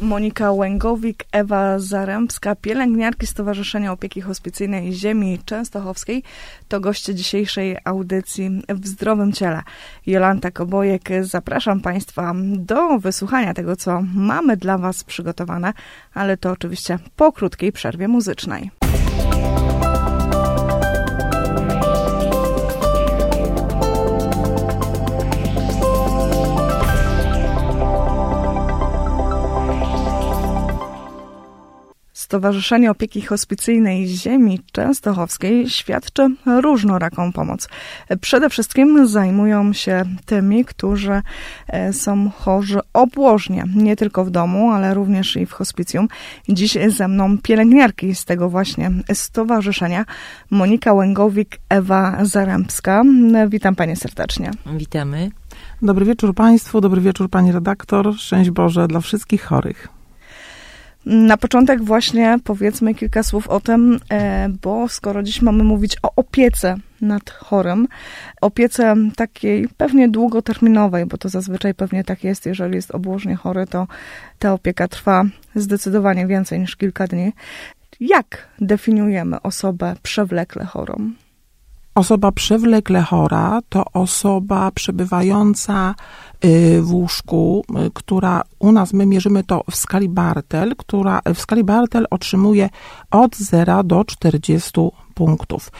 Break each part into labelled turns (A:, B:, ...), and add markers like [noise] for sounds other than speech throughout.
A: Monika Łęgowik, Ewa Zarębska, pielęgniarki Stowarzyszenia Opieki Hospicyjnej Ziemi Częstochowskiej to goście dzisiejszej audycji w Zdrowym Ciele. Jolanta Kobojek, zapraszam Państwa do wysłuchania tego, co mamy dla Was przygotowane, ale to oczywiście po krótkiej przerwie muzycznej. Stowarzyszenie Opieki Hospicyjnej Ziemi Częstochowskiej świadczy różnoraką pomoc. Przede wszystkim zajmują się tymi, którzy e, są chorzy obłożnie, nie tylko w domu, ale również i w hospicjum. Dziś ze mną pielęgniarki z tego właśnie stowarzyszenia, Monika Łęgowik, Ewa Zarębska. Witam Panie serdecznie.
B: Witamy.
C: Dobry wieczór Państwu, dobry wieczór Pani redaktor, szczęść Boże dla wszystkich chorych.
A: Na początek właśnie powiedzmy kilka słów o tym, e, bo skoro dziś mamy mówić o opiece nad chorym, opiece takiej pewnie długoterminowej, bo to zazwyczaj pewnie tak jest, jeżeli jest obłożnie chory, to ta opieka trwa zdecydowanie więcej niż kilka dni. Jak definiujemy osobę przewlekle chorą?
C: Osoba przewlekle chora to osoba przebywająca y, w łóżku, y, która u nas my mierzymy to w skali Bartel, która w skali Bartel otrzymuje od 0 do 40 punktów.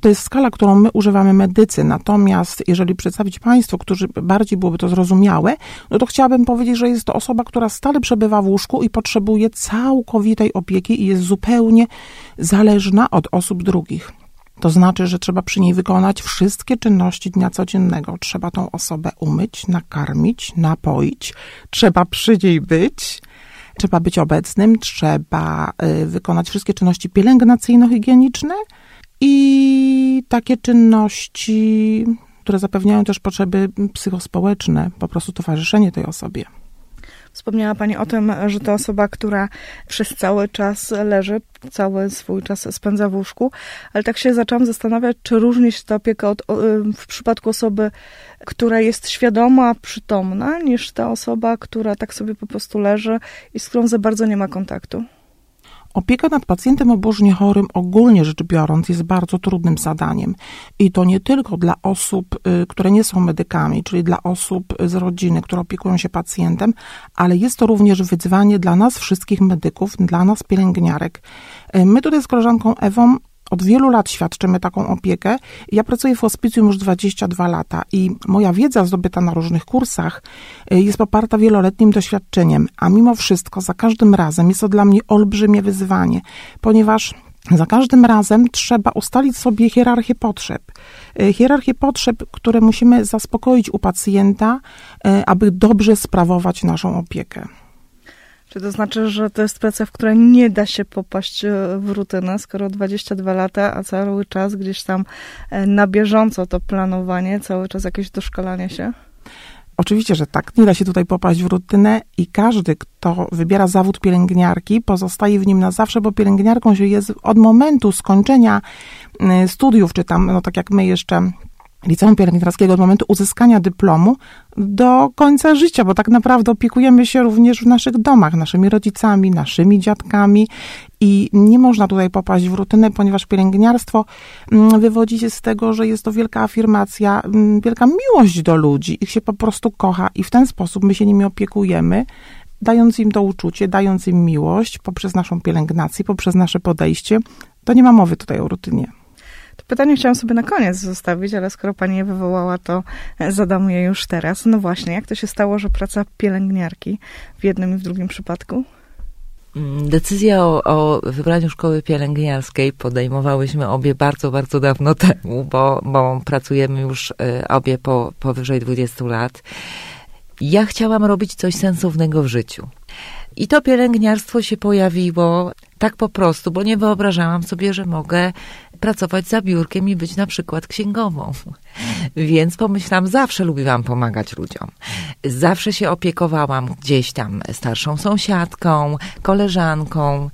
C: To jest skala, którą my używamy medycy, natomiast jeżeli przedstawić Państwu, którzy bardziej byłoby to zrozumiałe, no to chciałabym powiedzieć, że jest to osoba, która stale przebywa w łóżku i potrzebuje całkowitej opieki i jest zupełnie zależna od osób drugich. To znaczy, że trzeba przy niej wykonać wszystkie czynności dnia codziennego. Trzeba tą osobę umyć, nakarmić, napoić, trzeba przy niej być, trzeba być obecnym, trzeba y, wykonać wszystkie czynności pielęgnacyjno-higieniczne i takie czynności, które zapewniają też potrzeby psychospołeczne, po prostu towarzyszenie tej osobie.
A: Wspomniała Pani o tym, że to osoba, która przez cały czas leży, cały swój czas spędza w łóżku, ale tak się zaczęłam zastanawiać, czy różni się ta opieka od, w przypadku osoby, która jest świadoma, przytomna, niż ta osoba, która tak sobie po prostu leży i z którą za bardzo nie ma kontaktu.
C: Opieka nad pacjentem obłożnie chorym ogólnie rzecz biorąc jest bardzo trudnym zadaniem. I to nie tylko dla osób, y, które nie są medykami, czyli dla osób z rodziny, które opiekują się pacjentem, ale jest to również wyzwanie dla nas wszystkich medyków, dla nas pielęgniarek. Y, my tutaj z koleżanką Ewą od wielu lat świadczymy taką opiekę. Ja pracuję w hospicjum już 22 lata i moja wiedza zdobyta na różnych kursach y, jest poparta wieloletnim doświadczeniem, a mimo wszystko za każdym razem jest to dla mnie olbrzymie wyzwanie, ponieważ za każdym razem trzeba ustalić sobie hierarchię potrzeb. Y, hierarchię potrzeb, które musimy zaspokoić u pacjenta, y, aby dobrze sprawować naszą opiekę.
A: Czy to znaczy, że to jest praca, w której nie da się popaść e, w rutynę, skoro 22 lata, a cały czas gdzieś tam e, na bieżąco to planowanie, cały czas jakieś doszkalanie się?
C: Oczywiście, że tak. Nie da się tutaj popaść w rutynę i każdy, kto wybiera zawód pielęgniarki, pozostaje w nim na zawsze, bo pielęgniarką się jest od momentu skończenia e, studiów, czy tam, no tak jak my jeszcze liceum pielęgniarskiego od momentu uzyskania dyplomu do końca życia, bo tak naprawdę opiekujemy się również w naszych domach, naszymi rodzicami, naszymi dziadkami i nie można tutaj popaść w rutynę, ponieważ pielęgniarstwo mm, wywodzi się z tego, że jest to wielka afirmacja, mm, wielka miłość do ludzi, ich się po prostu kocha i w ten sposób my się nimi opiekujemy, dając im to uczucie, dając im miłość poprzez naszą pielęgnację, poprzez nasze podejście. To nie ma mowy tutaj o rutynie.
A: To pytanie chciałam sobie na koniec zostawić, ale skoro pani je wywołała, to zadam je już teraz. No właśnie, jak to się stało, że praca pielęgniarki w jednym i w drugim przypadku?
B: Mm, decyzja o, o, wybraniu szkoły pielęgniarskiej podejmowałyśmy obie bardzo, bardzo dawno [laughs] temu, bo, bo pracujemy już y, obie po powyżej 20 lat. Ja chciałam robić coś sensownego w życiu. I to pielęgniarstwo się pojawiło tak po prostu, bo nie wyobrażałam sobie, że mogę pracować za biurkiem i być na przykład księgową. [laughs] Więc pomyślałam, zawsze lubiłam pomagać ludziom. Zawsze się opiekowałam gdzieś tam starszą sąsiadką, koleżanką.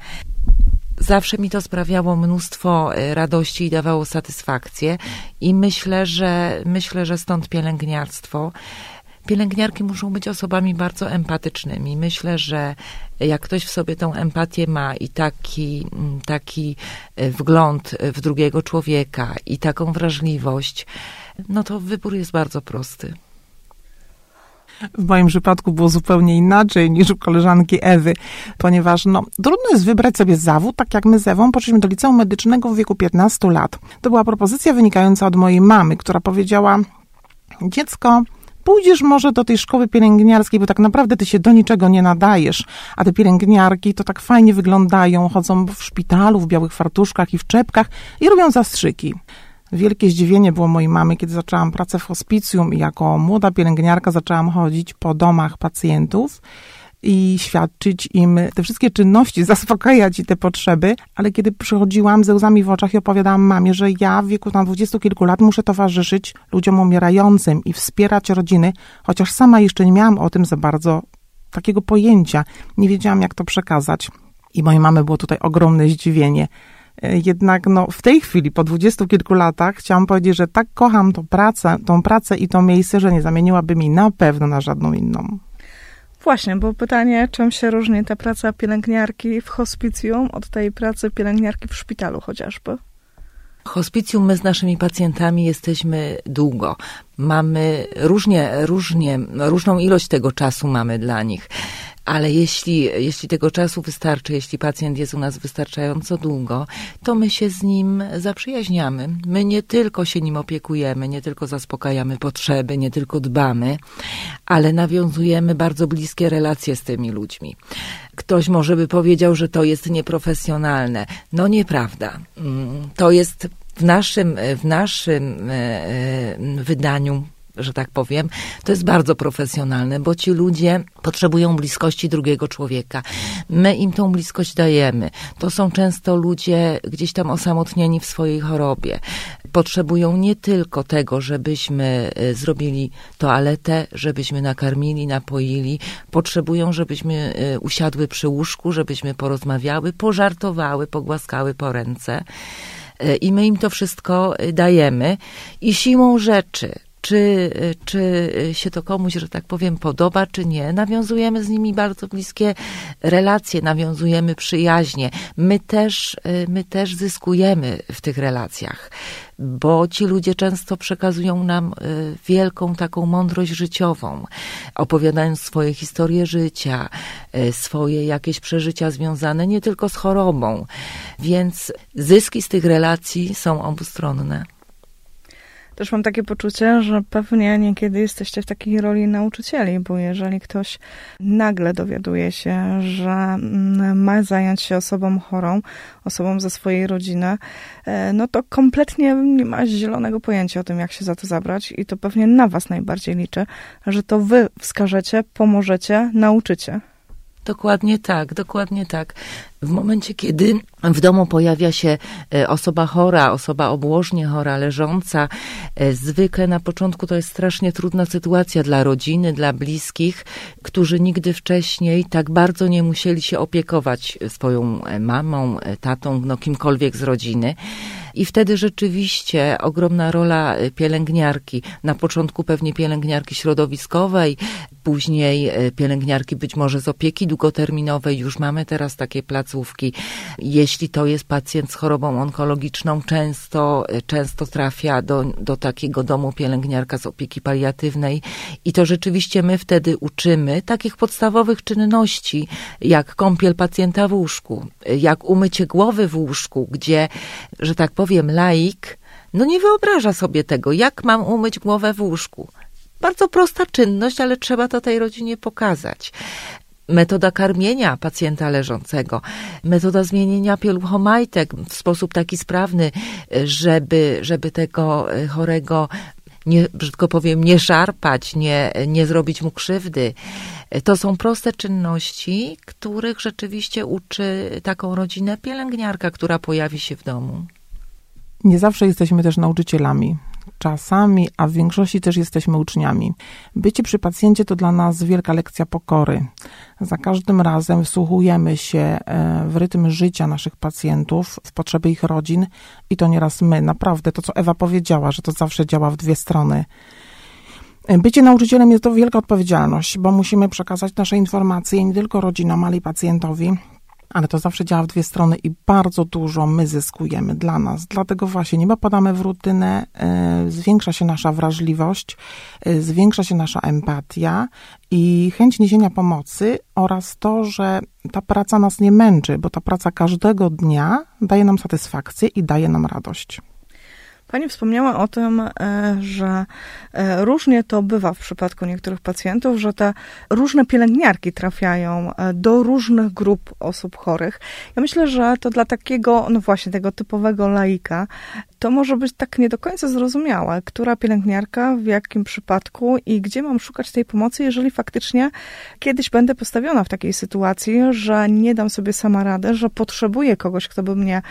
B: Zawsze mi to sprawiało mnóstwo e, radości i dawało satysfakcję i myślę, że myślę, że stąd pielęgniarstwo. Pielęgniarki muszą być osobami bardzo empatycznymi. Myślę, że jak ktoś w sobie tą empatię ma i taki, mm, taki e, wgląd w drugiego człowieka i taką wrażliwość, no to wybór jest bardzo prosty.
C: W moim przypadku było zupełnie inaczej niż u koleżanki Ewy, ponieważ no, trudno jest wybrać sobie zawód, tak jak my z Ewą poszliśmy do liceum medycznego w wieku 15 lat. To była propozycja wynikająca od mojej mamy, która powiedziała, dziecko, pójdziesz może do tej szkoły pielęgniarskiej, bo tak naprawdę ty się do niczego nie nadajesz, a te pielęgniarki to tak fajnie wyglądają, chodzą w szpitalu, w białych fartuszkach i w czepkach i robią zastrzyki. Wielkie zdziwienie było mojej mamy, kiedy zaczęłam pracę w hospicjum i jako młoda pielęgniarka zaczęłam chodzić po domach pacjentów i świadczyć im te wszystkie czynności, [laughs] zaspokajać te potrzeby, ale kiedy przychodziłam ze łzami w oczach i opowiadałam mamie, że ja w wieku tam dwudziestu kilku lat muszę towarzyszyć ludziom umierającym i wspierać rodziny, chociaż sama jeszcze nie miałam o tym za bardzo takiego pojęcia, nie wiedziałam jak to przekazać. I mojej mamy było tutaj ogromne zdziwienie. E, jednak no, w tej chwili, po dwudziestu kilku latach, chciałam powiedzieć, że tak kocham tą pracę, tą pracę i to miejsce, że nie zamieniłaby mi na pewno na żadną inną.
A: Właśnie, bo pytanie, czym się różni ta praca pielęgniarki w hospicjum od tej pracy pielęgniarki w szpitalu chociażby?
B: Hospicjum my z naszymi pacjentami jesteśmy długo. Mamy różnie, różnie, różną ilość tego czasu mamy dla nich ale jeśli, jeśli tego czasu wystarczy, jeśli pacjent jest u nas wystarczająco długo, to my się z nim zaprzyjaźniamy. My nie tylko się nim opiekujemy, nie tylko zaspokajamy potrzeby, nie tylko dbamy, ale nawiązujemy bardzo bliskie relacje z tymi ludźmi. Ktoś może by powiedział, że to jest nieprofesjonalne. No nieprawda. Mm, to jest w naszym, w naszym e, e, wydaniu że tak powiem, to jest bardzo profesjonalne, bo ci ludzie potrzebują bliskości drugiego człowieka. My im tą bliskość dajemy. To są często ludzie gdzieś tam osamotnieni w swojej chorobie. Potrzebują nie tylko tego, żebyśmy e, zrobili toaletę, żebyśmy nakarmili, napoili. Potrzebują, żebyśmy e, usiadły przy łóżku, żebyśmy porozmawiały, pożartowały, pogłaskały po ręce. E, I my im to wszystko dajemy. I siłą rzeczy czy, czy się to komuś, że tak powiem, podoba, czy nie. Nawiązujemy z nimi bardzo bliskie relacje, nawiązujemy przyjaźnie. My też, my też zyskujemy w tych relacjach, bo ci ludzie często przekazują nam y, wielką taką mądrość życiową, opowiadając swoje historie życia, y, swoje jakieś przeżycia związane nie tylko z chorobą. Więc zyski z tych relacji są obustronne.
A: Też mam takie poczucie, że pewnie niekiedy jesteście w takiej roli nauczycieli, bo jeżeli ktoś nagle dowiaduje się, że mm, ma zająć się osobą chorą, osobą ze swojej rodziny, e, no to kompletnie nie ma zielonego pojęcia o tym, jak się za to zabrać i to pewnie na was najbardziej liczę, że to wy wskażecie, pomożecie, nauczycie.
B: Dokładnie tak, dokładnie tak. W momencie, kiedy w domu pojawia się e, osoba chora, osoba obłożnie chora, leżąca, e, zwykle na początku to jest strasznie trudna sytuacja dla rodziny, dla bliskich, którzy nigdy wcześniej tak bardzo nie musieli się opiekować swoją e, mamą, tatą, no kimkolwiek z rodziny. I wtedy rzeczywiście ogromna rola pielęgniarki, na początku pewnie pielęgniarki środowiskowej, później pielęgniarki być może z opieki długoterminowej, już mamy teraz takie placówki. Jeśli to jest pacjent z chorobą onkologiczną, często, często trafia do, do takiego domu pielęgniarka z opieki paliatywnej i to rzeczywiście my wtedy uczymy takich podstawowych czynności, jak kąpiel pacjenta w łóżku, jak umycie głowy w łóżku, gdzie, że tak powiem, laik, no nie wyobraża sobie tego, jak mam umyć głowę w łóżku. Bardzo prosta czynność, ale trzeba to tej rodzinie pokazać metoda karmienia pacjenta leżącego, metoda zmienienia pieluchomajtek w sposób taki sprawny, żeby, żeby tego chorego nie, brzydko powiem, nie szarpać, nie, nie zrobić mu krzywdy. To są proste czynności, których rzeczywiście uczy taką rodzinę pielęgniarka, która pojawi się w domu.
C: Nie zawsze jesteśmy też nauczycielami czasami, a w większości też jesteśmy uczniami. Bycie przy pacjencie to dla nas wielka lekcja pokory. Za każdym razem wsłuchujemy się e, w rytm życia naszych pacjentów, w potrzeby ich rodzin i to nieraz my. Naprawdę, to co Ewa powiedziała, że to zawsze działa w dwie strony. Bycie nauczycielem jest to wielka odpowiedzialność, bo musimy przekazać nasze informacje nie tylko rodzinom, ale i pacjentowi ale to zawsze działa w dwie strony i bardzo dużo my zyskujemy dla nas. Dlatego właśnie nie popadamy w rutynę, e, zwiększa się nasza wrażliwość, e, zwiększa się nasza empatia i chęć niesienia pomocy oraz to, że ta praca nas nie męczy, bo ta praca każdego dnia daje nam satysfakcję i daje nam radość.
A: Pani wspomniała o tym, e, że e, różnie to bywa w przypadku niektórych pacjentów, że te różne pielęgniarki trafiają e, do różnych grup osób chorych. Ja myślę, że to dla takiego, no właśnie, tego typowego laika, to może być tak nie do końca zrozumiałe, która pielęgniarka, w jakim przypadku i gdzie mam szukać tej pomocy, jeżeli faktycznie kiedyś będę postawiona w takiej sytuacji, że nie dam sobie sama rady, że potrzebuję kogoś, kto by mnie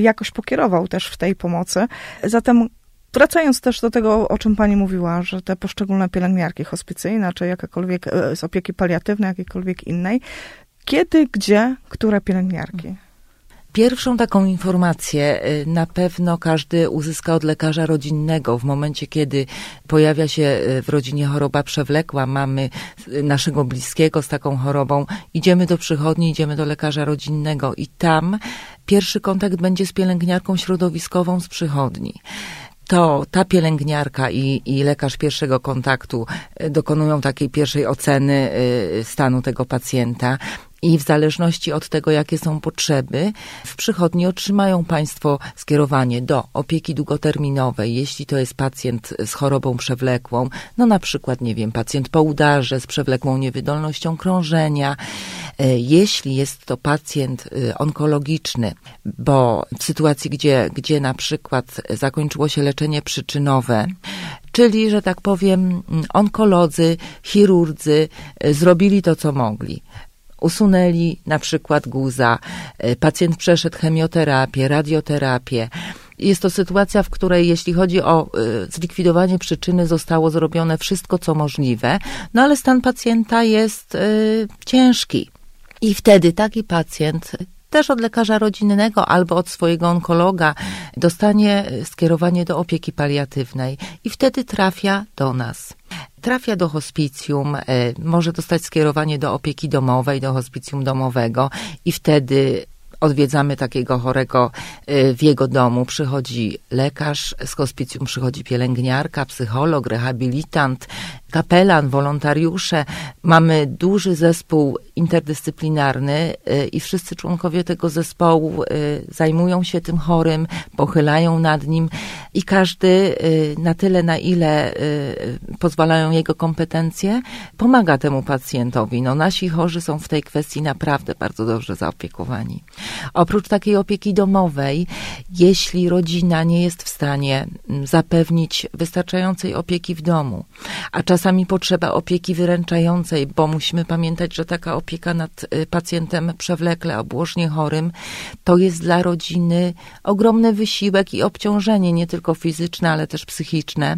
A: jakoś pokierował też w tej pomocy. Zatem Wracając też do tego, o czym pani mówiła, że te poszczególne pielęgniarki hospicyjne, czy jakakolwiek e, z opieki paliatywnej, jakiejkolwiek innej, kiedy, gdzie, które pielęgniarki?
B: Pierwszą taką informację e, na pewno każdy uzyska od lekarza rodzinnego. W momencie, kiedy pojawia się e, w rodzinie choroba przewlekła, mamy naszego bliskiego z taką chorobą, idziemy do przychodni, idziemy do lekarza rodzinnego i tam pierwszy kontakt będzie z pielęgniarką środowiskową z przychodni. To ta pielęgniarka i, i lekarz pierwszego kontaktu dokonują takiej pierwszej oceny stanu tego pacjenta i w zależności od tego, jakie są potrzeby, w przychodni otrzymają Państwo skierowanie do opieki długoterminowej, jeśli to jest pacjent z chorobą przewlekłą, no na przykład, nie wiem, pacjent po udarze z przewlekłą niewydolnością krążenia. E, jeśli jest to pacjent y, onkologiczny, bo w sytuacji, gdzie, gdzie na przykład zakończyło się leczenie przyczynowe, czyli, że tak powiem, onkolodzy, chirurdzy y, zrobili to, co mogli usunęli na przykład guza, e, pacjent przeszedł chemioterapię, radioterapię. Jest to sytuacja, w której jeśli chodzi o e, zlikwidowanie przyczyny, zostało zrobione wszystko, co możliwe, no ale stan pacjenta jest y, ciężki. I wtedy taki pacjent też od lekarza rodzinnego albo od swojego onkologa dostanie skierowanie do opieki paliatywnej i wtedy trafia do nas trafia do hospicjum, e, może dostać skierowanie do opieki domowej, do hospicjum domowego i wtedy odwiedzamy takiego chorego e, w jego domu. Przychodzi lekarz, z hospicjum przychodzi pielęgniarka, psycholog, rehabilitant, kapelan, wolontariusze. Mamy duży zespół interdyscyplinarny y, i wszyscy członkowie tego zespołu y, zajmują się tym chorym, pochylają nad nim i każdy y, na tyle, na ile pozwalają jego kompetencje, pomaga temu pacjentowi. No, nasi chorzy są w tej kwestii naprawdę bardzo dobrze zaopiekowani. Oprócz takiej opieki domowej, jeśli rodzina nie jest w stanie mm, zapewnić wystarczającej opieki w domu, a czasami czasami potrzeba opieki wyręczającej, bo musimy pamiętać, że taka opieka nad y, pacjentem przewlekle, obłożnie chorym, to jest dla rodziny ogromny wysiłek i obciążenie, nie tylko fizyczne, ale też psychiczne.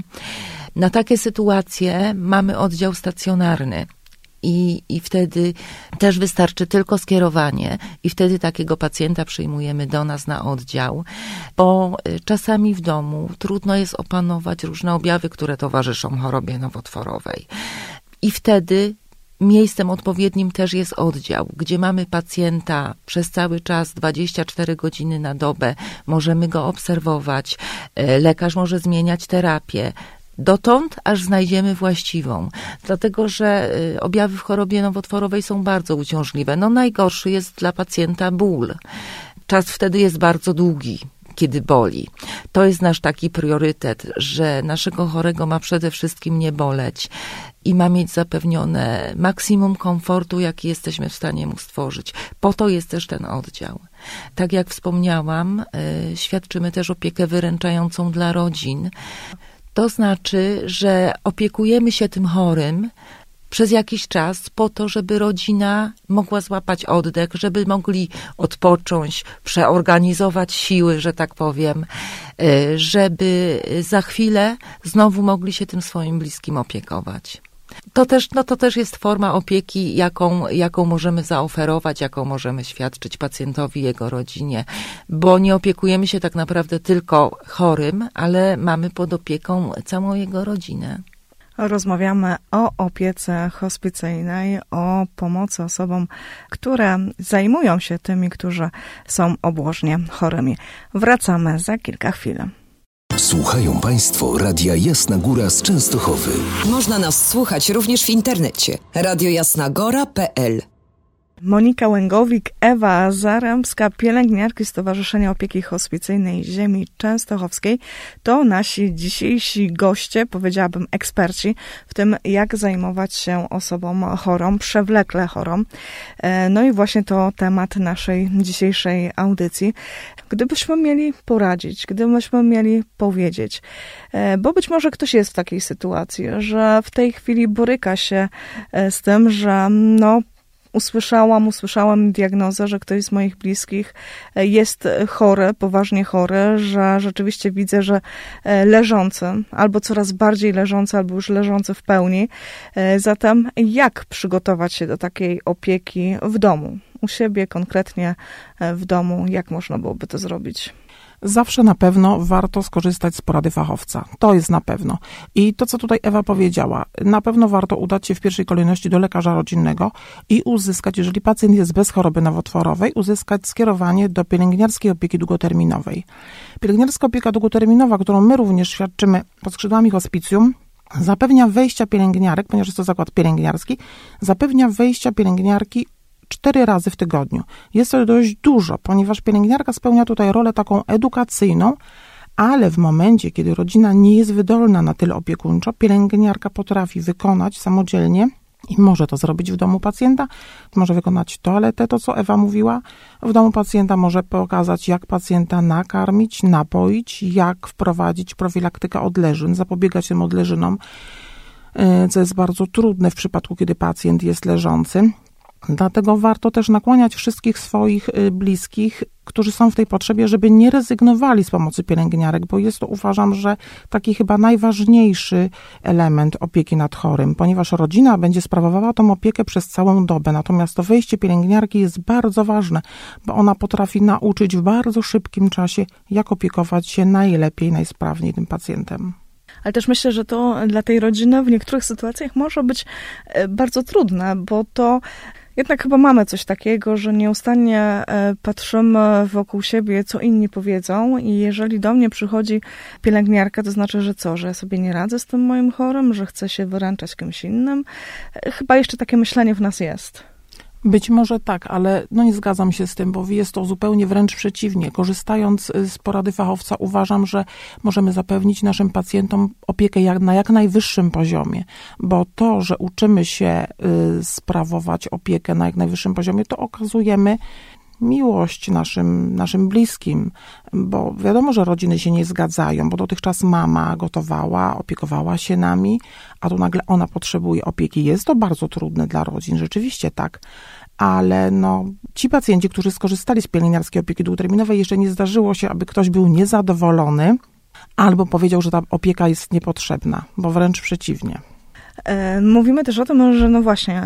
B: Na takie sytuacje mamy oddział stacjonarny. I, I wtedy też wystarczy tylko skierowanie, i wtedy takiego pacjenta przyjmujemy do nas na oddział, bo y, czasami w domu trudno jest opanować różne objawy, które towarzyszą chorobie nowotworowej. I wtedy Miejscem odpowiednim też jest oddział, gdzie mamy pacjenta przez cały czas 24 godziny na dobę, możemy go obserwować, y, lekarz może zmieniać terapię, dotąd, aż znajdziemy właściwą. Dlatego, że y, objawy w chorobie nowotworowej są bardzo uciążliwe. No najgorszy jest dla pacjenta ból. Czas wtedy jest bardzo długi kiedy boli. To jest nasz taki priorytet, że naszego chorego ma przede wszystkim nie boleć i ma mieć zapewnione maksimum komfortu, jaki jesteśmy w stanie mu stworzyć. Po to jest też ten oddział. Tak jak wspomniałam, y, świadczymy też opiekę wyręczającą dla rodzin. To znaczy, że opiekujemy się tym chorym przez jakiś czas po to, żeby rodzina mogła złapać oddech, żeby mogli odpocząć, przeorganizować siły, że tak powiem, y, żeby za chwilę znowu mogli się tym swoim bliskim opiekować to też, no to też jest forma opieki, jaką, jaką możemy zaoferować, jaką możemy świadczyć pacjentowi, jego rodzinie, bo nie opiekujemy się tak naprawdę tylko chorym, ale mamy pod opieką całą jego rodzinę.
A: Rozmawiamy o opiece hospicyjnej, o pomocy osobom, które zajmują się tymi, którzy są obłożnie chorymi. Wracamy za kilka chwil.
D: Słuchają Państwo Radia Jasna Góra z Częstochowy.
E: Można nas słuchać również w internecie radiojasnagora.pl
A: Monika Łęgowik, Ewa Zaremska, pielęgniarki Stowarzyszenia Opieki Hospicyjnej Ziemi Częstochowskiej to nasi dzisiejsi goście, powiedziałabym eksperci w tym, jak zajmować się osobą chorą, przewlekle chorą. E, no i właśnie to temat naszej dzisiejszej audycji. Gdybyśmy mieli poradzić, gdybyśmy mieli powiedzieć, e, bo być może ktoś jest w takiej sytuacji, że w tej chwili boryka się e, z tym, że no, usłyszałam, usłyszałam diagnozę, że ktoś z moich bliskich e, jest chory, poważnie chory, że rzeczywiście widzę, że e, leżący, albo coraz bardziej leżący, albo już leżący w pełni. E, zatem jak przygotować się do takiej opieki w domu? U siebie, konkretnie w domu, jak można byłoby to zrobić?
C: Zawsze na pewno warto skorzystać z porady fachowca. To jest na pewno. I to, co tutaj Ewa powiedziała, na pewno warto udać się w pierwszej kolejności do lekarza rodzinnego i uzyskać, jeżeli pacjent jest bez choroby nowotworowej, uzyskać skierowanie do pielęgniarskiej opieki długoterminowej. Pielęgniarska opieka długoterminowa, którą my również świadczymy pod skrzydłami hospicjum, zapewnia wejścia pielęgniarek, ponieważ jest to zakład pielęgniarski, zapewnia wejścia pielęgniarki cztery razy w tygodniu. Jest to dość dużo, ponieważ pielęgniarka spełnia tutaj rolę taką edukacyjną, ale w momencie, kiedy rodzina nie jest wydolna na tyle opiekuńczo, pielęgniarka potrafi wykonać samodzielnie i może to zrobić w domu pacjenta, może wykonać toaletę, to co Ewa mówiła. W domu pacjenta może pokazać, jak pacjenta nakarmić, napoić, jak wprowadzić profilaktykę odleżyn, zapobiegać tym odleżynom, e, co jest bardzo trudne w przypadku, kiedy pacjent jest leżący. Dlatego warto też nakłaniać wszystkich swoich y, bliskich, którzy są w tej potrzebie, żeby nie rezygnowali z pomocy pielęgniarek, bo jest to uważam, że taki chyba najważniejszy element opieki nad chorym, ponieważ rodzina będzie sprawowała tą opiekę przez całą dobę. Natomiast to wejście pielęgniarki jest bardzo ważne, bo ona potrafi nauczyć w bardzo szybkim czasie, jak opiekować się najlepiej, najsprawniej tym pacjentem
A: ale też myślę, że to dla tej rodziny w niektórych sytuacjach może być e, bardzo trudne, bo to jednak chyba mamy coś takiego, że nieustannie e, patrzymy wokół siebie, co inni powiedzą, i jeżeli do mnie przychodzi pielęgniarka, to znaczy, że co, że ja sobie nie radzę z tym moim chorym, że chcę się wyręczać kimś innym. E, chyba jeszcze takie myślenie w nas jest.
C: Być może tak, ale no nie zgadzam się z tym, bo jest to zupełnie wręcz przeciwnie. Korzystając y, z porady fachowca, uważam, że możemy zapewnić naszym pacjentom opiekę jak, na jak najwyższym poziomie, bo to, że uczymy się y, sprawować opiekę na jak najwyższym poziomie, to okazujemy miłość naszym, naszym bliskim, bo wiadomo, że rodziny się nie zgadzają, bo dotychczas mama gotowała, opiekowała się nami, a tu nagle ona potrzebuje opieki. Jest to bardzo trudne dla rodzin, rzeczywiście tak, ale no, ci pacjenci, którzy skorzystali z pielęgniarskiej opieki długoterminowej, jeszcze nie zdarzyło się, aby ktoś był niezadowolony albo powiedział, że ta opieka jest niepotrzebna, bo wręcz przeciwnie.
A: E, mówimy też o tym, że no właśnie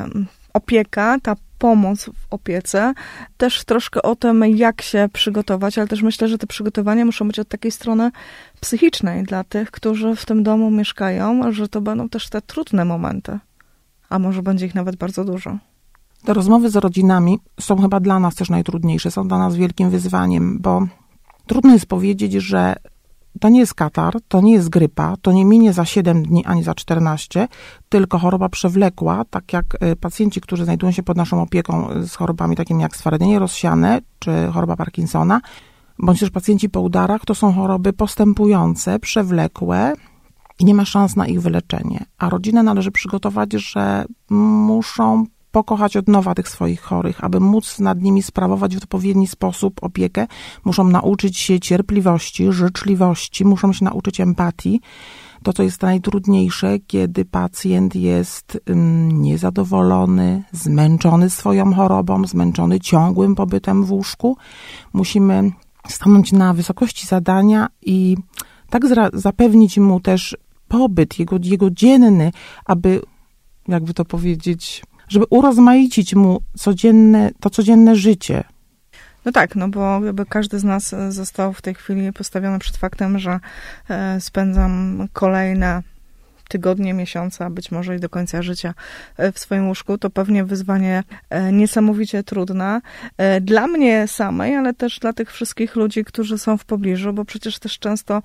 A: opieka, ta pomoc w opiece, też troszkę o tym, jak się przygotować, ale też myślę, że te przygotowania muszą być od takiej strony psychicznej dla tych, którzy w tym domu mieszkają, że to będą też te trudne momenty, a może będzie ich nawet bardzo dużo.
C: Te rozmowy z rodzinami są chyba dla nas też najtrudniejsze, są dla nas wielkim wyzwaniem, bo trudno jest powiedzieć, że to nie jest katar, to nie jest grypa, to nie minie za 7 dni ani za 14, tylko choroba przewlekła, tak jak y, pacjenci, którzy znajdują się pod naszą opieką y, z chorobami takimi jak stwardnienie rozsiane czy choroba Parkinsona, bądź też pacjenci po udarach, to są choroby postępujące, przewlekłe i nie ma szans na ich wyleczenie. A rodzinę należy przygotować, że muszą pokochać od nowa tych swoich chorych, aby móc nad nimi sprawować w odpowiedni sposób opiekę, muszą nauczyć się cierpliwości, życzliwości, muszą się nauczyć empatii. To, co jest najtrudniejsze, kiedy pacjent jest um, niezadowolony, zmęczony swoją chorobą, zmęczony ciągłym pobytem w łóżku, musimy stanąć na wysokości zadania i tak zapewnić mu też pobyt jego, jego dzienny, aby, jakby to powiedzieć, żeby urozmaicić mu codzienne, to codzienne życie.
A: No tak, no bo jakby każdy z nas został w tej chwili postawiony przed faktem, że e, spędzam kolejne tygodnie, miesiąca, być może i do końca życia w swoim łóżku, to pewnie wyzwanie niesamowicie trudne. Dla mnie samej, ale też dla tych wszystkich ludzi, którzy są w pobliżu, bo przecież też często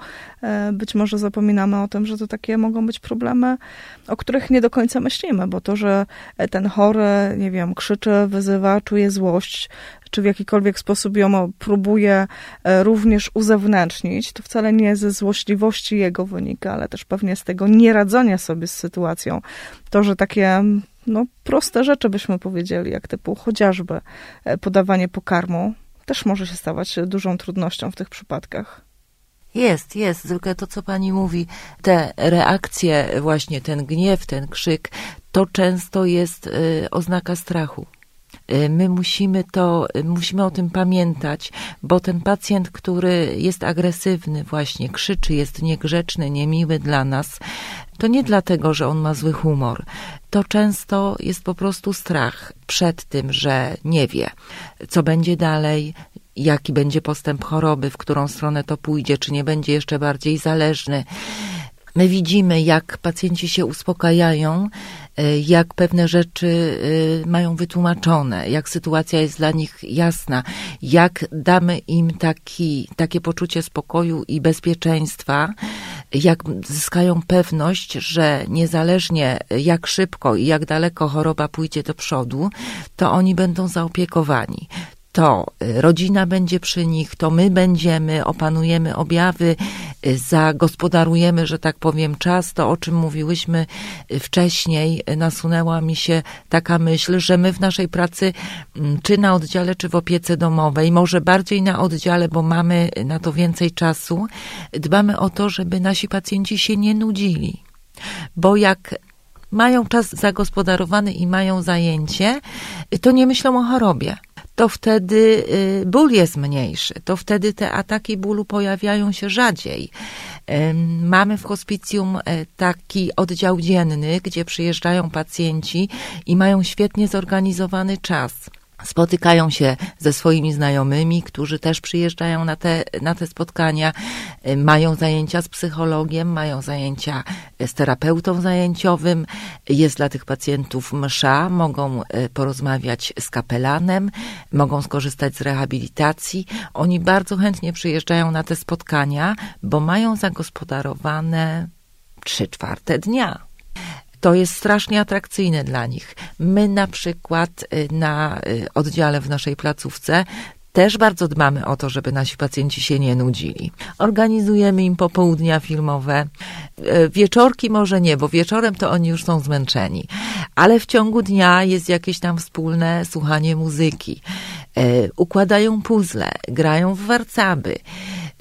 A: być może zapominamy o tym, że to takie mogą być problemy, o których nie do końca myślimy, bo to, że ten chory, nie wiem, krzyczy, wyzywa, czuje złość, czy w jakikolwiek sposób ją próbuje e, również uzewnętrznić, to wcale nie ze złośliwości jego wynika, ale też pewnie z tego nieradzenia sobie z sytuacją. To, że takie no, proste rzeczy byśmy powiedzieli, jak typu chociażby e, podawanie pokarmu, też może się stawać dużą trudnością w tych przypadkach.
B: Jest, jest, tylko to, co pani mówi, te reakcje, właśnie ten gniew, ten krzyk, to często jest y, oznaka strachu. Y, my musimy to, y, musimy o tym pamiętać, bo ten pacjent, który jest agresywny, właśnie krzyczy, jest niegrzeczny, niemiły dla nas, to nie dlatego, że on ma zły humor. To często jest po prostu strach przed tym, że nie wie, co będzie dalej, jaki będzie postęp choroby, w którą stronę to pójdzie, czy nie będzie jeszcze bardziej zależny. My widzimy, jak pacjenci się uspokajają, e, jak pewne rzeczy e, mają wytłumaczone, jak sytuacja jest dla nich jasna, jak damy im taki, takie poczucie spokoju i bezpieczeństwa, jak zyskają pewność, że niezależnie jak szybko i jak daleko choroba pójdzie do przodu, to oni będą zaopiekowani to y, rodzina będzie przy nich, to my będziemy, opanujemy objawy, y, zagospodarujemy, że tak powiem, czas, to o czym mówiłyśmy y, wcześniej, nasunęła mi się taka myśl, że my w naszej pracy, mm, czy na oddziale, czy w opiece domowej, może bardziej na oddziale, bo mamy na to więcej czasu, dbamy o to, żeby nasi pacjenci się nie nudzili. Bo jak mają czas zagospodarowany i mają zajęcie, to nie myślą o chorobie to wtedy y, ból jest mniejszy, to wtedy te ataki bólu pojawiają się rzadziej. Mamy w hospicjum e, taki oddział dzienny, gdzie przyjeżdżają pacjenci i mają świetnie zorganizowany czas spotykają się ze swoimi znajomymi, którzy też przyjeżdżają na te, na te spotkania, y, mają zajęcia z psychologiem, mają zajęcia z terapeutą zajęciowym, jest dla tych pacjentów msza, mogą y, porozmawiać z kapelanem, mogą skorzystać z rehabilitacji. Oni bardzo chętnie przyjeżdżają na te spotkania, bo mają zagospodarowane trzy czwarte dnia to jest strasznie atrakcyjne dla nich. My na przykład y, na y, oddziale w naszej placówce też bardzo dbamy o to, żeby nasi pacjenci się nie nudzili. Organizujemy im popołudnia filmowe. Y, wieczorki może nie, bo wieczorem to oni już są zmęczeni, ale w ciągu dnia jest jakieś tam wspólne słuchanie muzyki. Układają puzzle, grają w warcaby.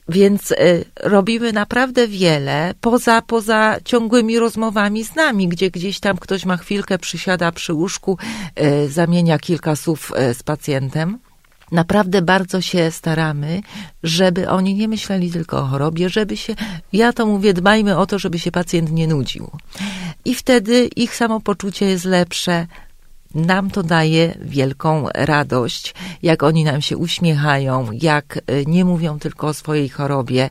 B: Więc y, robimy naprawdę wiele poza, poza ciągłymi rozmowami z nami, gdzie gdzieś tam ktoś ma chwilkę, przysiada przy łóżku, y, zamienia kilka słów y, z pacjentem. Naprawdę bardzo się staramy, żeby oni nie myśleli tylko o chorobie, żeby się, ja to mówię, dbajmy o to, żeby się pacjent nie nudził. I wtedy ich samopoczucie jest lepsze, nam to daje wielką radość, jak oni nam się uśmiechają, jak e, nie mówią tylko o swojej chorobie,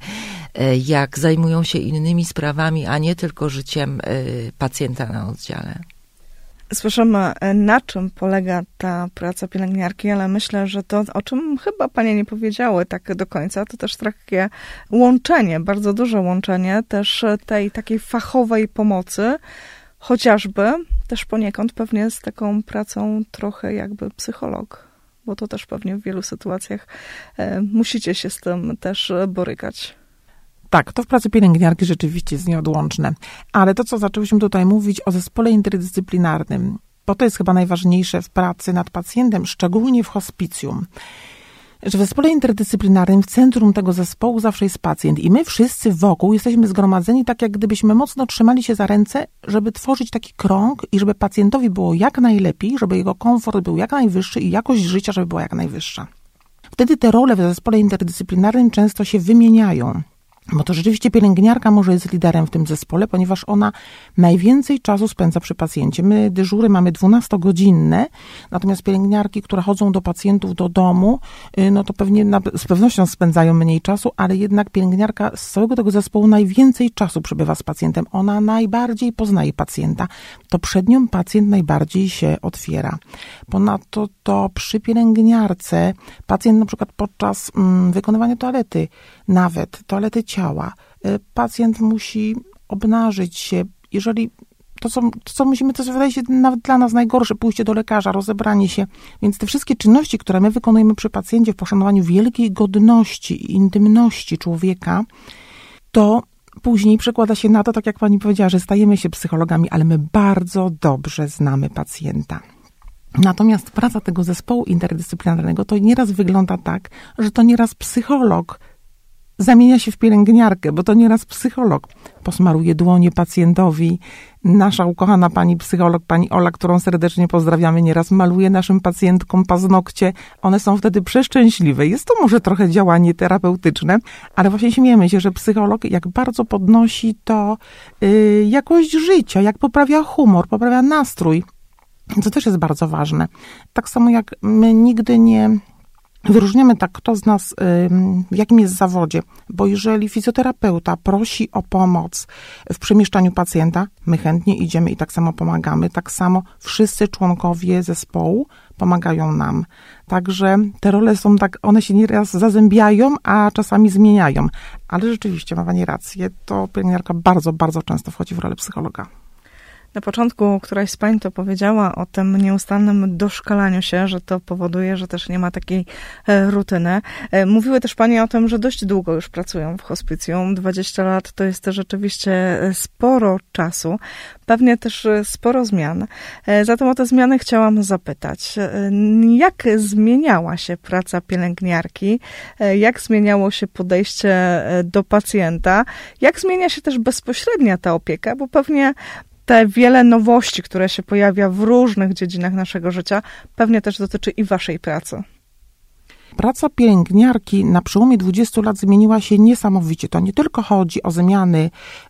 B: e, jak zajmują się innymi sprawami, a nie tylko życiem e, pacjenta na oddziale.
A: Słyszymy, na czym polega ta praca pielęgniarki, ale myślę, że to, o czym chyba panie nie powiedziały tak do końca, to też takie łączenie, bardzo duże łączenie też tej takiej fachowej pomocy, chociażby też poniekąd pewnie z taką pracą trochę jakby psycholog, bo to też pewnie w wielu sytuacjach e, musicie się z tym też borykać.
C: Tak, to w pracy pielęgniarki rzeczywiście jest nieodłączne. Ale to, co zaczęłyśmy tutaj mówić o zespole interdyscyplinarnym, bo to jest chyba najważniejsze w pracy nad pacjentem, szczególnie w hospicjum że w zespole interdyscyplinarnym w centrum tego zespołu zawsze jest pacjent i my wszyscy wokół jesteśmy zgromadzeni tak, jak gdybyśmy mocno trzymali się za ręce, żeby tworzyć taki krąg i żeby pacjentowi było jak najlepiej, żeby jego komfort był jak najwyższy i jakość życia, żeby była jak najwyższa. Wtedy te role w zespole interdyscyplinarnym często się wymieniają. Bo to rzeczywiście pielęgniarka może jest liderem w tym zespole, ponieważ ona najwięcej czasu spędza przy pacjencie. My dyżury mamy 12-godzinne, natomiast pielęgniarki, które chodzą do pacjentów do domu, y, no to pewnie na, z pewnością spędzają mniej czasu, ale jednak pielęgniarka z całego tego zespołu najwięcej czasu przebywa z pacjentem. Ona najbardziej poznaje pacjenta. To przed nią pacjent najbardziej się otwiera. Ponadto to przy pielęgniarce pacjent na przykład podczas mm, wykonywania toalety, nawet toalety ciała, y, pacjent musi obnażyć się, jeżeli to co, to, co musimy, to wydaje się nawet dla nas najgorsze, pójście do lekarza, rozebranie się. Więc te wszystkie czynności, które my wykonujemy przy pacjencie w poszanowaniu wielkiej godności i intymności człowieka, to później przekłada się na to, tak jak pani powiedziała, że stajemy się psychologami, ale my bardzo dobrze znamy pacjenta. Natomiast praca tego zespołu interdyscyplinarnego to nieraz wygląda tak, że to nieraz psycholog zamienia się w pielęgniarkę, bo to nieraz psycholog posmaruje dłonie pacjentowi. Nasza ukochana pani psycholog, pani Ola, którą serdecznie pozdrawiamy, nieraz maluje naszym pacjentkom paznokcie. One są wtedy przeszczęśliwe. Jest to może trochę działanie terapeutyczne, ale właśnie śmiejemy się, że psycholog jak bardzo podnosi to yy, jakość życia, jak poprawia humor, poprawia nastrój. Co też jest bardzo ważne. Tak samo jak my nigdy nie Wyróżniamy tak, kto z nas w jakim jest zawodzie, bo jeżeli fizjoterapeuta prosi o pomoc w przemieszczaniu pacjenta, my chętnie idziemy i tak samo pomagamy. Tak samo wszyscy członkowie zespołu pomagają nam. Także te role są tak, one się nieraz zazębiają, a czasami zmieniają. Ale rzeczywiście ma Pani rację, to pielęgniarka bardzo, bardzo często wchodzi w rolę psychologa.
A: Na początku któraś z pań to powiedziała o tym nieustannym doszkalaniu się, że to powoduje, że też nie ma takiej e, rutyny. E, mówiły też panie o tym, że dość długo już pracują w hospicjum. 20 lat to jest rzeczywiście e, sporo czasu, pewnie też sporo zmian. Zatem o te zmiany chciałam zapytać. Jak zmieniała się praca pielęgniarki? Jak zmieniało się podejście do pacjenta? Jak zmienia się też bezpośrednia ta opieka? Bo pewnie te wiele nowości, które się pojawia w różnych dziedzinach naszego życia, pewnie też dotyczy i waszej pracy.
C: Praca pielęgniarki na przełomie 20 lat zmieniła się niesamowicie. To nie tylko chodzi o zmiany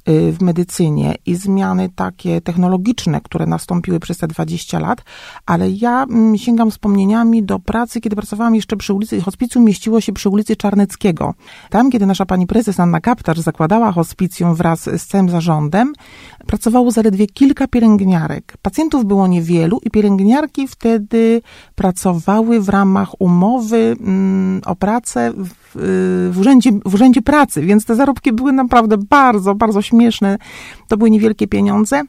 C: y, w medycynie i zmiany takie technologiczne, które nastąpiły przez te 20 lat, ale ja mm, sięgam wspomnieniami do pracy, kiedy pracowałam jeszcze przy ulicy, hospicjum mieściło się przy ulicy Czarneckiego. Tam, kiedy nasza pani prezes Anna Kaptarz zakładała hospicjum wraz z całym zarządem, pracowało zaledwie kilka pielęgniarek. Pacjentów było niewielu i pielęgniarki wtedy pracowały w ramach umowy mm, o pracę w, w, urzędzie, w urzędzie pracy, więc te zarobki były naprawdę bardzo, bardzo śmieszne. To były niewielkie pieniądze.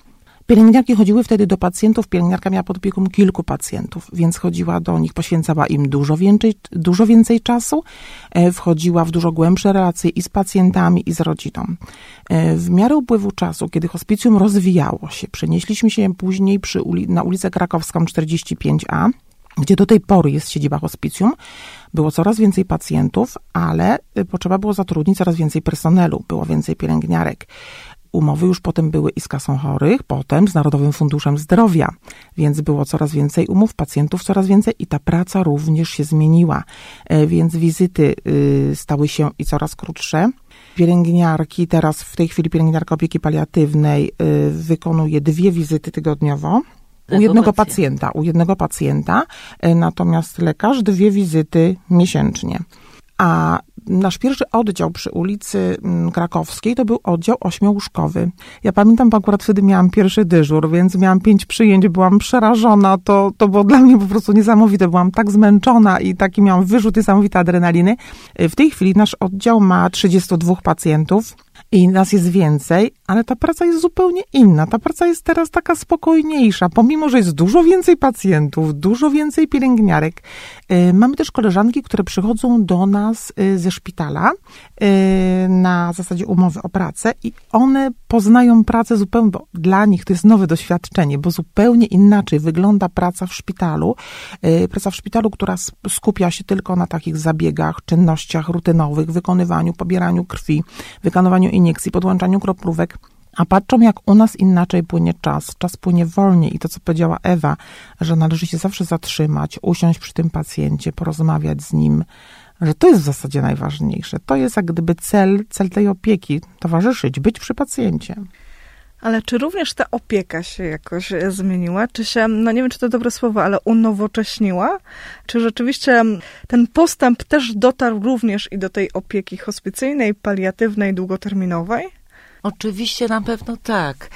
C: Pielęgniarki chodziły wtedy do pacjentów, pielęgniarka miała pod opieką kilku pacjentów, więc chodziła do nich, poświęcała im dużo więcej, dużo więcej czasu, e, wchodziła w dużo głębsze relacje i z pacjentami, i z rodziną. E, w miarę upływu czasu, kiedy hospicjum rozwijało się, przenieśliśmy się później przy uli na ulicę Krakowską 45A, gdzie do tej pory jest siedziba hospicjum, było coraz więcej pacjentów, ale e, potrzeba było zatrudnić coraz więcej personelu, było więcej pielęgniarek. Umowy już potem były i z kasą chorych, potem z Narodowym Funduszem Zdrowia, więc było coraz więcej umów, pacjentów coraz więcej i ta praca również się zmieniła, e, więc wizyty y, stały się i coraz krótsze. Pielęgniarki, teraz w tej chwili pielęgniarka opieki paliatywnej y, wykonuje dwie wizyty tygodniowo, u jednego pacjenta, u jednego pacjenta, e, natomiast lekarz dwie wizyty miesięcznie. A nasz pierwszy oddział przy ulicy mm, Krakowskiej to był oddział ośmiułóżkowy. Ja pamiętam, bo akurat wtedy miałam pierwszy dyżur, więc miałam pięć przyjęć, byłam przerażona. To, to było dla mnie po prostu niesamowite. Byłam tak zmęczona i taki miałam wyrzut niesamowity adrenaliny. W tej chwili nasz oddział ma 32 pacjentów i nas jest więcej, ale ta praca jest zupełnie inna. Ta praca jest teraz taka spokojniejsza, pomimo, że jest dużo więcej pacjentów, dużo więcej pielęgniarek. Y, mamy też koleżanki, które przychodzą do nas y, ze szpitala y, na zasadzie umowy o pracę i one poznają pracę zupełnie, bo dla nich to jest nowe doświadczenie, bo zupełnie inaczej wygląda praca w szpitalu. Praca w szpitalu, która skupia się tylko na takich zabiegach, czynnościach rutynowych, wykonywaniu, pobieraniu krwi, wykonywaniu iniekcji, podłączaniu kroplówek a patrzą, jak u nas inaczej płynie czas. Czas płynie wolniej i to, co powiedziała Ewa, że należy się zawsze zatrzymać, usiąść przy tym pacjencie, porozmawiać z nim, że to jest w zasadzie najważniejsze. To jest jak gdyby cel, cel tej opieki, towarzyszyć, być przy pacjencie.
A: Ale czy również ta opieka się jakoś zmieniła? Czy się, no nie wiem, czy to dobre słowo, ale unowocześniła? Czy rzeczywiście ten postęp też dotarł również i do tej opieki hospicyjnej, paliatywnej, długoterminowej?
B: Oczywiście na pewno tak.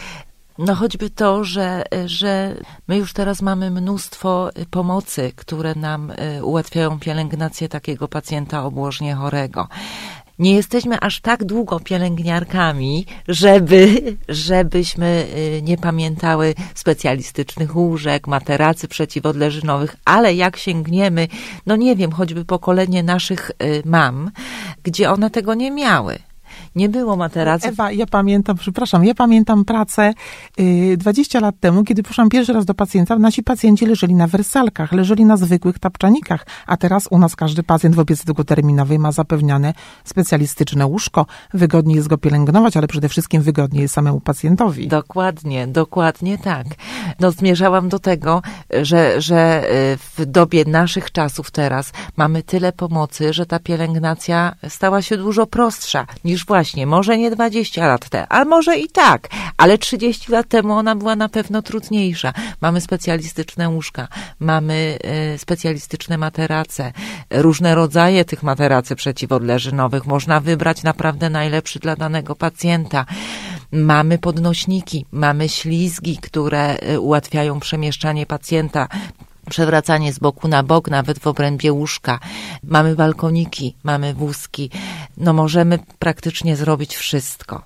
B: No choćby to, że, że my już teraz mamy mnóstwo pomocy, które nam ułatwiają pielęgnację takiego pacjenta obłożnie chorego nie jesteśmy aż tak długo pielęgniarkami, żeby, żebyśmy y, nie pamiętały specjalistycznych łóżek, materacy przeciwodleżynowych, ale jak sięgniemy, no nie wiem, choćby pokolenie naszych y, mam, gdzie one tego nie miały nie było materaców.
C: Ewa, ja pamiętam, przepraszam, ja pamiętam pracę y, 20 lat temu, kiedy poszłam pierwszy raz do pacjenta, nasi pacjenci leżeli na wersalkach, leżeli na zwykłych tapczanikach, a teraz u nas każdy pacjent w opiece długoterminowej ma zapewniane specjalistyczne łóżko. Wygodniej jest go pielęgnować, ale przede wszystkim wygodniej jest samemu pacjentowi.
B: Dokładnie, dokładnie tak. No zmierzałam do tego, że, że y, w dobie naszych czasów teraz mamy tyle pomocy, że ta pielęgnacja stała się dużo prostsza niż właśnie, może nie 20 lat temu, a może i tak, ale 30 lat temu ona była na pewno trudniejsza. Mamy specjalistyczne łóżka, mamy y, specjalistyczne materace, różne rodzaje tych materacy przeciwodleżynowych. Można wybrać naprawdę najlepszy dla danego pacjenta. Mamy podnośniki, mamy ślizgi, które y, ułatwiają przemieszczanie pacjenta przewracanie z boku na bok, nawet w obrębie łóżka. Mamy balkoniki, mamy wózki. No możemy praktycznie zrobić wszystko.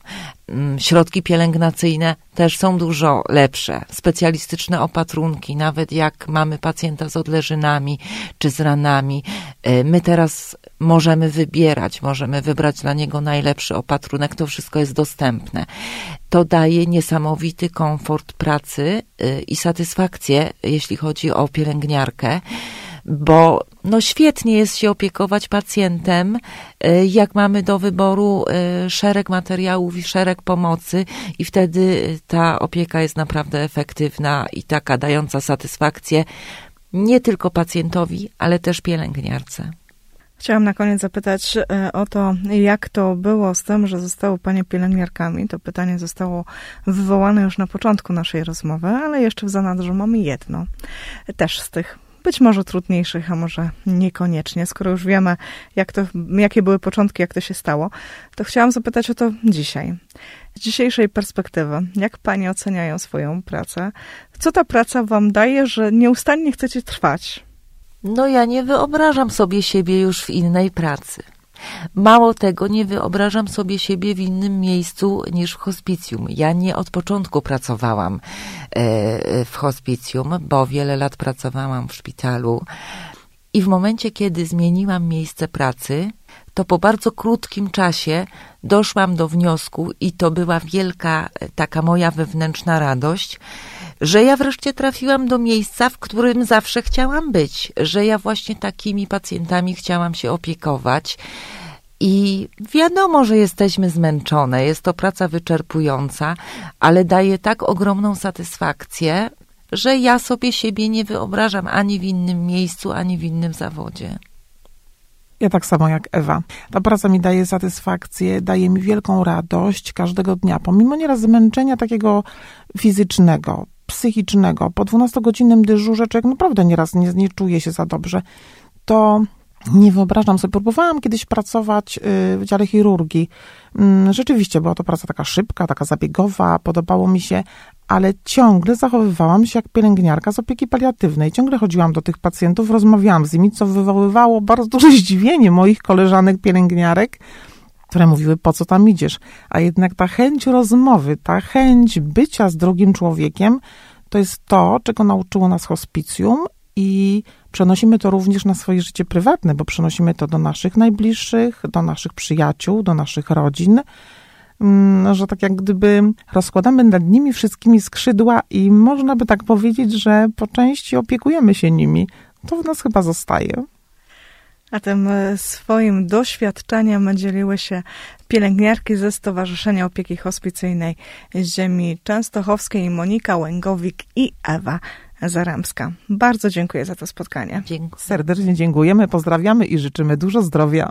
B: Mm, środki pielęgnacyjne też są dużo lepsze. Specjalistyczne opatrunki, nawet jak mamy pacjenta z odleżynami czy z ranami. Y, my teraz możemy wybierać, możemy wybrać dla niego najlepszy opatrunek. To wszystko jest dostępne. To daje niesamowity komfort pracy y, i satysfakcję, jeśli chodzi o pielęgniarkę bo no świetnie jest się opiekować pacjentem, y, jak mamy do wyboru y, szereg materiałów i szereg pomocy i wtedy ta opieka jest naprawdę efektywna i taka dająca satysfakcję nie tylko pacjentowi, ale też pielęgniarce.
A: Chciałam na koniec zapytać e, o to, jak to było z tym, że zostały Panie pielęgniarkami. To pytanie zostało wywołane już na początku naszej rozmowy, ale jeszcze w zanadrzu mamy jedno. Też z tych być może trudniejszych, a może niekoniecznie. Skoro już wiemy, jak to, jakie były początki, jak to się stało, to chciałam zapytać o to dzisiaj. Z dzisiejszej perspektywy, jak Panie oceniają swoją pracę? Co ta praca Wam daje, że nieustannie chcecie trwać?
B: No ja nie wyobrażam sobie siebie już w innej pracy. Mało tego, nie wyobrażam sobie siebie w innym miejscu niż w hospicjum. Ja nie od początku pracowałam e, w hospicjum, bo wiele lat pracowałam w szpitalu. I w momencie, kiedy zmieniłam miejsce pracy, to po bardzo krótkim czasie doszłam do wniosku, i to była wielka e, taka moja wewnętrzna radość, że ja wreszcie trafiłam do miejsca, w którym zawsze chciałam być, że ja właśnie takimi pacjentami chciałam się opiekować. I wiadomo, że jesteśmy zmęczone, jest to praca wyczerpująca, ale daje tak ogromną satysfakcję, że ja sobie siebie nie wyobrażam ani w innym miejscu, ani w innym zawodzie.
C: Ja tak samo jak Ewa. Ta praca mi daje satysfakcję, daje mi wielką radość każdego dnia, pomimo nieraz zmęczenia takiego fizycznego, psychicznego. Po 12-godzinnym dyżurze człowiek naprawdę nieraz nie, nie czuje się za dobrze. To nie wyobrażam sobie. Próbowałam kiedyś pracować y, w dziale chirurgii. Mm, rzeczywiście była to praca taka szybka, taka zabiegowa, podobało mi się, ale ciągle zachowywałam się jak pielęgniarka z opieki paliatywnej. Ciągle chodziłam do tych pacjentów, rozmawiałam z nimi, co wywoływało bardzo duże [laughs] zdziwienie moich koleżanek pielęgniarek, które mówiły, po co tam idziesz? A jednak ta chęć rozmowy, ta chęć bycia z drugim człowiekiem, to jest to, czego nauczyło nas hospicjum i przenosimy to również na swoje życie prywatne, bo przenosimy to do naszych najbliższych, do naszych przyjaciół, do naszych rodzin, że tak jak gdyby rozkładamy nad nimi wszystkimi skrzydła i można by tak powiedzieć, że po części opiekujemy się nimi. To w nas chyba zostaje.
A: A tym e, swoim doświadczeniem dzieliły się pielęgniarki ze Stowarzyszenia Opieki Hospicyjnej Ziemi Częstochowskiej Monika Łęgowik i Ewa Zaremska. Bardzo dziękuję za to spotkanie.
B: Dziękuję.
C: Serdecznie dziękujemy, pozdrawiamy i życzymy dużo zdrowia.